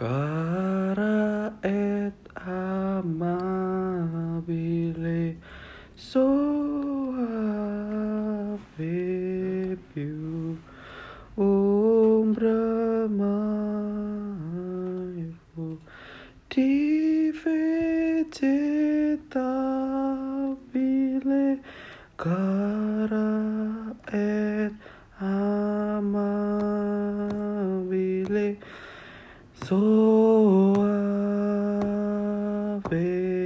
Cara et amabile so mai fu di vegetabile cara et amabile So. Uh,